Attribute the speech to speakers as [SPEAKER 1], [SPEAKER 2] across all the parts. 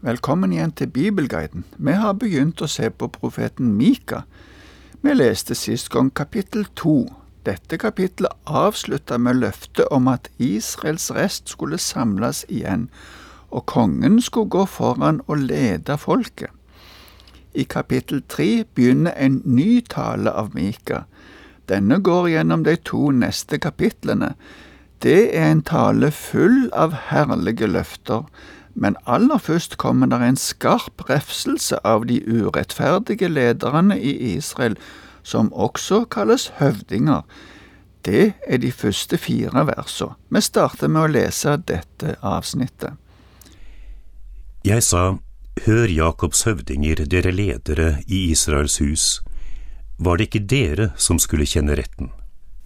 [SPEAKER 1] Velkommen igjen til Bibelguiden. Vi har begynt å se på profeten Mika. Vi leste sist gang kapittel to. Dette kapittelet avslutta med løftet om at Israels rest skulle samles igjen, og kongen skulle gå foran og lede folket. I kapittel tre begynner en ny tale av Mika. Denne går gjennom de to neste kapitlene. Det er en tale full av herlige løfter, men aller først kommer der en skarp refselse av de urettferdige lederne i Israel, som også kalles høvdinger. Det er de første fire versene. Vi starter med å lese dette avsnittet.
[SPEAKER 2] Jeg sa, Hør Jakobs høvdinger, dere ledere i Israels hus var det ikke dere som skulle kjenne retten,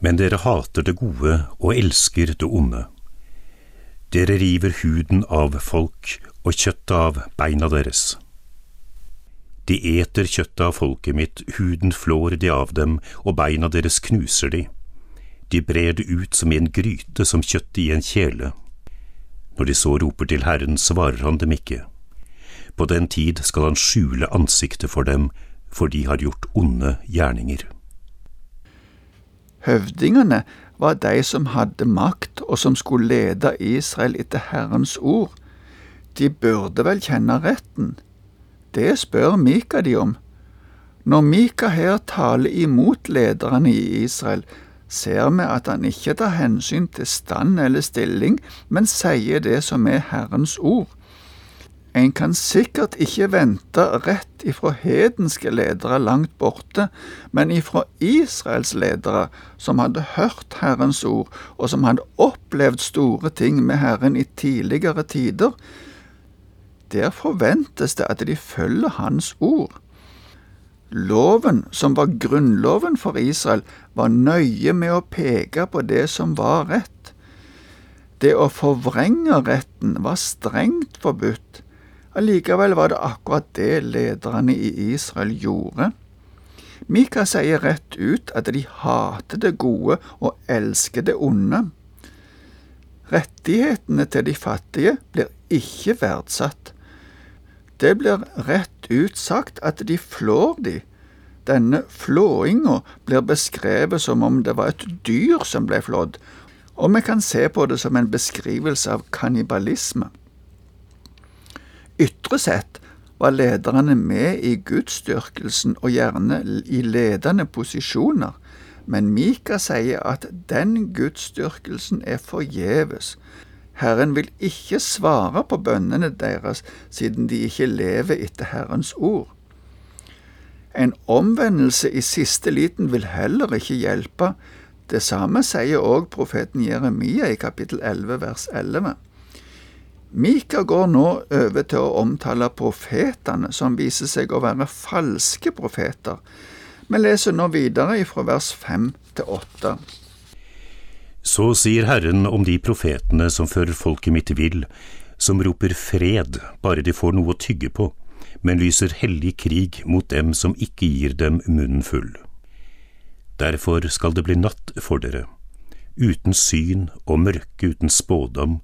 [SPEAKER 2] men dere hater det gode og elsker det onde. Dere river huden av folk og kjøttet av beina deres. De eter kjøttet av folket mitt, huden flår de av dem, og beina deres knuser de. De brer det ut som i en gryte, som kjøttet i en kjele. Når de så roper til Herren, svarer han dem ikke. På den tid skal han skjule ansiktet for dem, for de har gjort onde gjerninger.
[SPEAKER 1] Høvdingene var de som hadde makt og som skulle lede Israel etter Herrens ord. De burde vel kjenne retten? Det spør Mika de om. Når Mika her taler imot lederne i Israel, ser vi at han ikke tar hensyn til stand eller stilling, men sier det som er Herrens ord. En kan sikkert ikke vente rett ifra hedenske ledere langt borte, men ifra Israels ledere, som hadde hørt Herrens ord, og som hadde opplevd store ting med Herren i tidligere tider. Der forventes det at de følger Hans ord. Loven, som var grunnloven for Israel, var nøye med å peke på det som var rett. Det å forvrenge retten var strengt forbudt. Allikevel var det akkurat det lederne i Israel gjorde. Mika sier rett ut at de hater det gode og elsker det onde. Rettighetene til de fattige blir ikke verdsatt. Det blir rett ut sagt at de flår de. Denne flåinga blir beskrevet som om det var et dyr som ble flådd, og vi kan se på det som en beskrivelse av kannibalisme. Ytre sett var lederne med i gudsdyrkelsen og gjerne i ledende posisjoner, men Mika sier at den gudsdyrkelsen er forgjeves. Herren vil ikke svare på bønnene deres, siden de ikke lever etter Herrens ord. En omvendelse i siste liten vil heller ikke hjelpe. Det samme sier også profeten Jeremia i kapittel 11 vers 11. Mika går nå over til å omtale profetene, som viser seg å være falske profeter. Vi leser nå videre fra vers fem til åtte.
[SPEAKER 2] Så sier Herren om de profetene som fører folket mitt vill, som roper fred bare de får noe å tygge på, men lyser hellig krig mot dem som ikke gir dem munnen full. Derfor skal det bli natt for dere, uten syn og mørke uten spådom,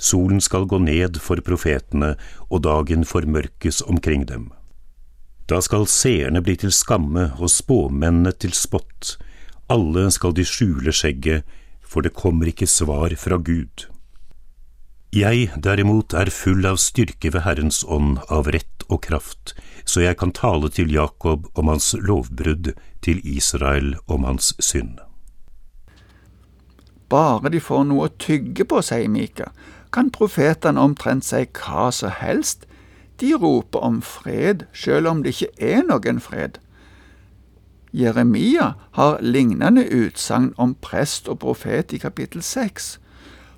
[SPEAKER 2] Solen skal gå ned for profetene, og dagen formørkes omkring dem. Da skal seerne bli til skamme og spåmennene til spott, alle skal de skjule skjegget, for det kommer ikke svar fra Gud. Jeg derimot er full av styrke ved Herrens ånd, av rett og kraft, så jeg kan tale til Jakob om hans lovbrudd, til Israel om hans synd.
[SPEAKER 1] Bare de får noe å tygge på, sier Mika, kan profetene omtrent si hva som helst. De roper om fred, selv om det ikke er noen fred. Jeremia har lignende utsagn om prest og profet i kapittel seks.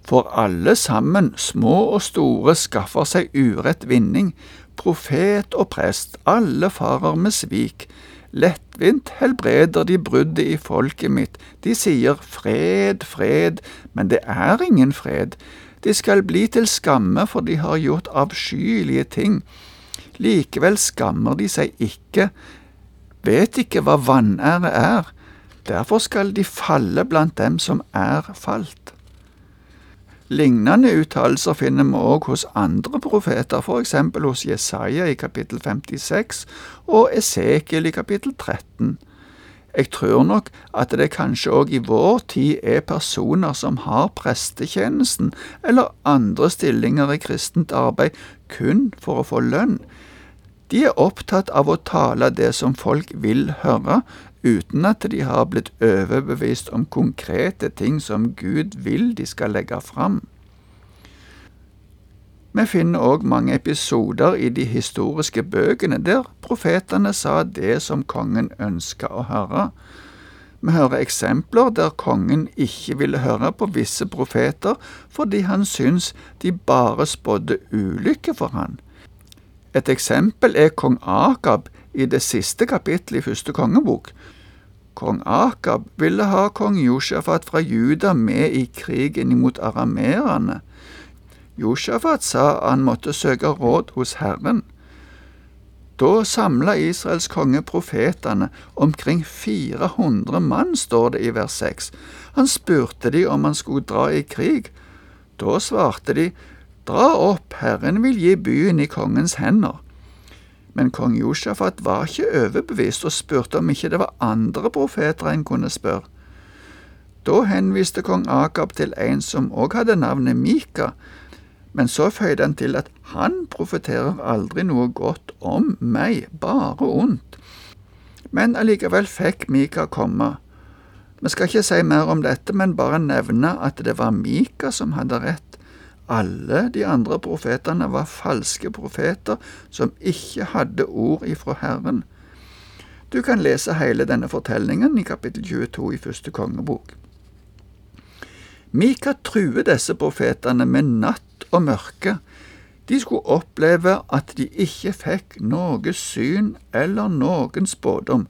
[SPEAKER 1] For alle sammen, små og store, skaffer seg urett vinning. Profet og prest, alle farer med svik. Lettvint helbreder de bruddet i folket mitt. De sier fred, fred, men det er ingen fred. De skal bli til skamme, for de har gjort avskyelige ting. Likevel skammer de seg ikke, vet ikke hva vanære er. Derfor skal de falle blant dem som er falt. Lignende uttalelser finner vi òg hos andre profeter, f.eks. hos Jesaja i kapittel 56 og Esekiel i kapittel 13. Jeg tror nok at det kanskje òg i vår tid er personer som har prestetjenesten eller andre stillinger i kristent arbeid kun for å få lønn. De er opptatt av å tale det som folk vil høre, uten at de har blitt overbevist om konkrete ting som Gud vil de skal legge fram. Vi finner òg mange episoder i de historiske bøkene der profetene sa det som kongen ønska å høre. Vi hører eksempler der kongen ikke ville høre på visse profeter fordi han syntes de bare spådde ulykke for han. Et eksempel er kong Akab i det siste kapittelet i første kongebok. Kong Akab ville ha kong Josjafat fra Juda med i krigen imot arameerne. Josjafat sa han måtte søke råd hos Herren. Da samla Israels konge profetene, omkring 400 mann, står det i vers 6. Han spurte de om han skulle dra i krig. Da svarte de, Dra opp, Herren vil gi byen i kongens hender. Men kong Josjafat var ikke overbevist og spurte om ikke det var andre profeter en kunne spørre. Da henviste kong Akab til en som òg hadde navnet Mika, men så føyde han til at han profeterer aldri noe godt om meg, bare ondt. Men allikevel fikk Mika komme. Vi skal ikke si mer om dette, men bare nevne at det var Mika som hadde rett. Alle de andre profetene var falske profeter som ikke hadde ord ifra Herren. Du kan lese hele denne fortellingen i kapittel 22 i første kongebok. Mika truer disse profetene med natt og mørke. De skulle oppleve at de ikke fikk noe syn eller noen spådom.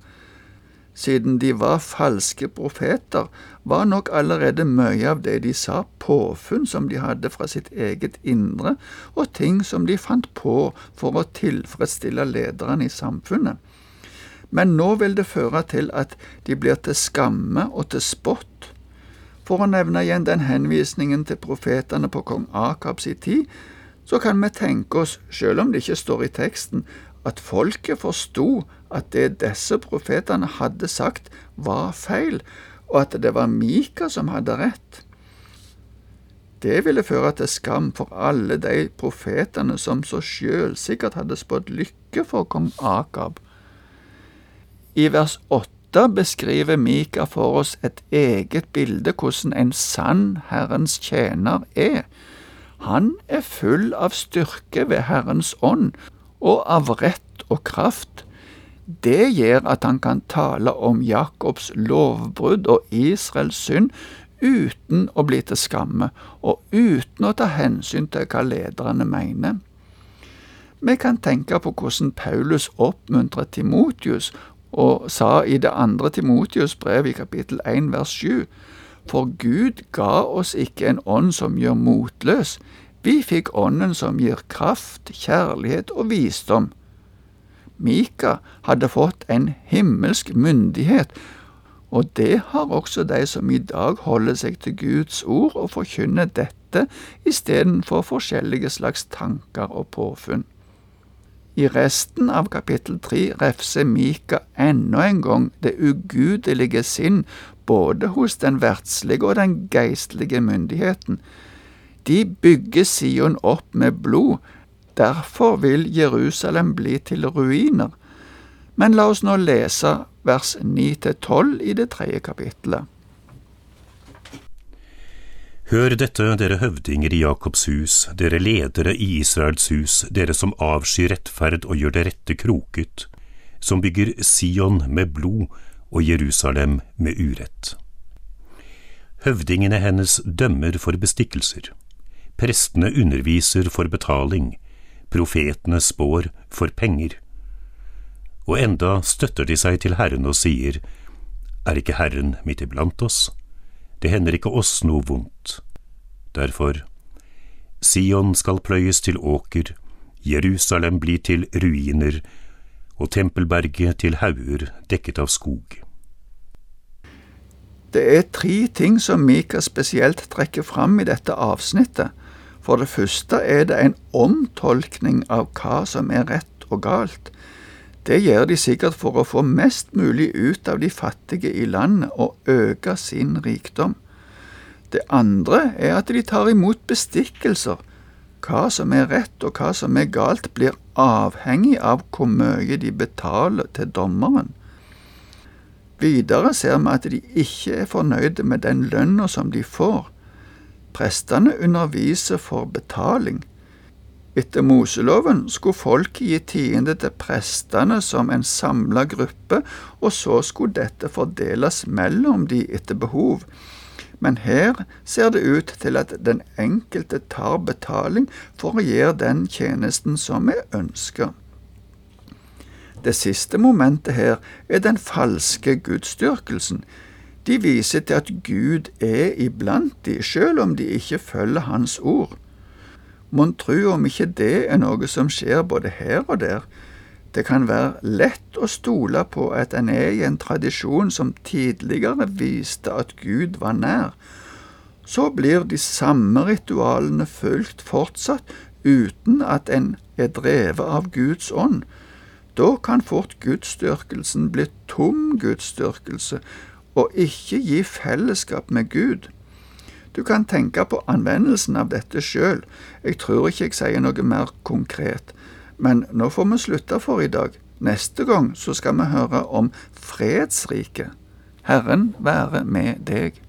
[SPEAKER 1] Siden de var falske profeter, var nok allerede mye av det de sa, påfunn som de hadde fra sitt eget indre, og ting som de fant på for å tilfredsstille lederne i samfunnet. Men nå vil det føre til at de blir til skamme og til spott. For å nevne igjen den henvisningen til profetene på kong Akabs tid, så kan vi tenke oss, selv om det ikke står i teksten, at folket forsto at det disse profetene hadde sagt, var feil, og at det var Mika som hadde rett. Det ville føre til skam for alle de profetene som så sjølsikkert hadde spådd lykke for kong Akab. I vers åtte beskriver Mika for oss et eget bilde hvordan en sann Herrens tjener er. Han er full av styrke ved Herrens ånd og av rett og kraft. Det gjør at han kan tale om Jakobs lovbrudd og Israels synd uten å bli til skamme, og uten å ta hensyn til hva lederne mener. Vi kan tenke på hvordan Paulus oppmuntrer Timotius og sa i det andre Timotius brev i kapittel 1 vers 7, For Gud ga oss ikke en ånd som gjør motløs, vi fikk Ånden som gir kraft, kjærlighet og visdom. Mika hadde fått en himmelsk myndighet, og det har også de som i dag holder seg til Guds ord og forkynner dette istedenfor forskjellige slags tanker og påfunn. I resten av kapittel tre refser Mika enda en gang det ugudelige sinn både hos den verdslige og den geistlige myndigheten, de bygger Sion opp med blod, derfor vil Jerusalem bli til ruiner. Men la oss nå lese vers 9–12 i det tredje kapittelet.
[SPEAKER 2] Hør dette, dere høvdinger i Jakobs hus, dere ledere i Israels hus, dere som avskyr rettferd og gjør det rette kroket, som bygger Sion med blod og Jerusalem med urett. Høvdingene hennes dømmer for bestikkelser. Prestene underviser for betaling, profetene spår for penger. Og enda støtter de seg til Herren og sier, Er ikke Herren midt iblant oss? Det hender ikke oss noe vondt. Derfor, Sion skal pløyes til åker, Jerusalem blir til ruiner, og tempelberget til hauger dekket av skog.
[SPEAKER 1] Det er tre ting som Mika spesielt trekker fram i dette avsnittet. For det første er det en omtolkning av hva som er rett og galt. Det gjør de sikkert for å få mest mulig ut av de fattige i landet og øke sin rikdom. Det andre er at de tar imot bestikkelser. Hva som er rett og hva som er galt, blir avhengig av hvor mye de betaler til dommeren. Videre ser vi at de ikke er fornøyde med den lønna som de får. Prestene underviser for betaling. Etter Moseloven skulle folket gi tiende til prestene som en samla gruppe, og så skulle dette fordeles mellom de etter behov. Men her ser det ut til at den enkelte tar betaling for å gjøre den tjenesten som vi ønsker. Det siste momentet her er den falske gudsdyrkelsen. De viser til at Gud er iblant de, selv om de ikke følger Hans ord. Mon tru om ikke det er noe som skjer både her og der. Det kan være lett å stole på at en er i en tradisjon som tidligere viste at Gud var nær. Så blir de samme ritualene fulgt fortsatt uten at en er drevet av Guds ånd. Da kan fort gudsdyrkelsen bli tom gudsdyrkelse og ikke gi fellesskap med Gud. Du kan tenke på anvendelsen av dette sjøl. Jeg tror ikke jeg sier noe mer konkret. Men nå får vi slutte for i dag. Neste gang så skal vi høre om fredsriket. Herren være med deg.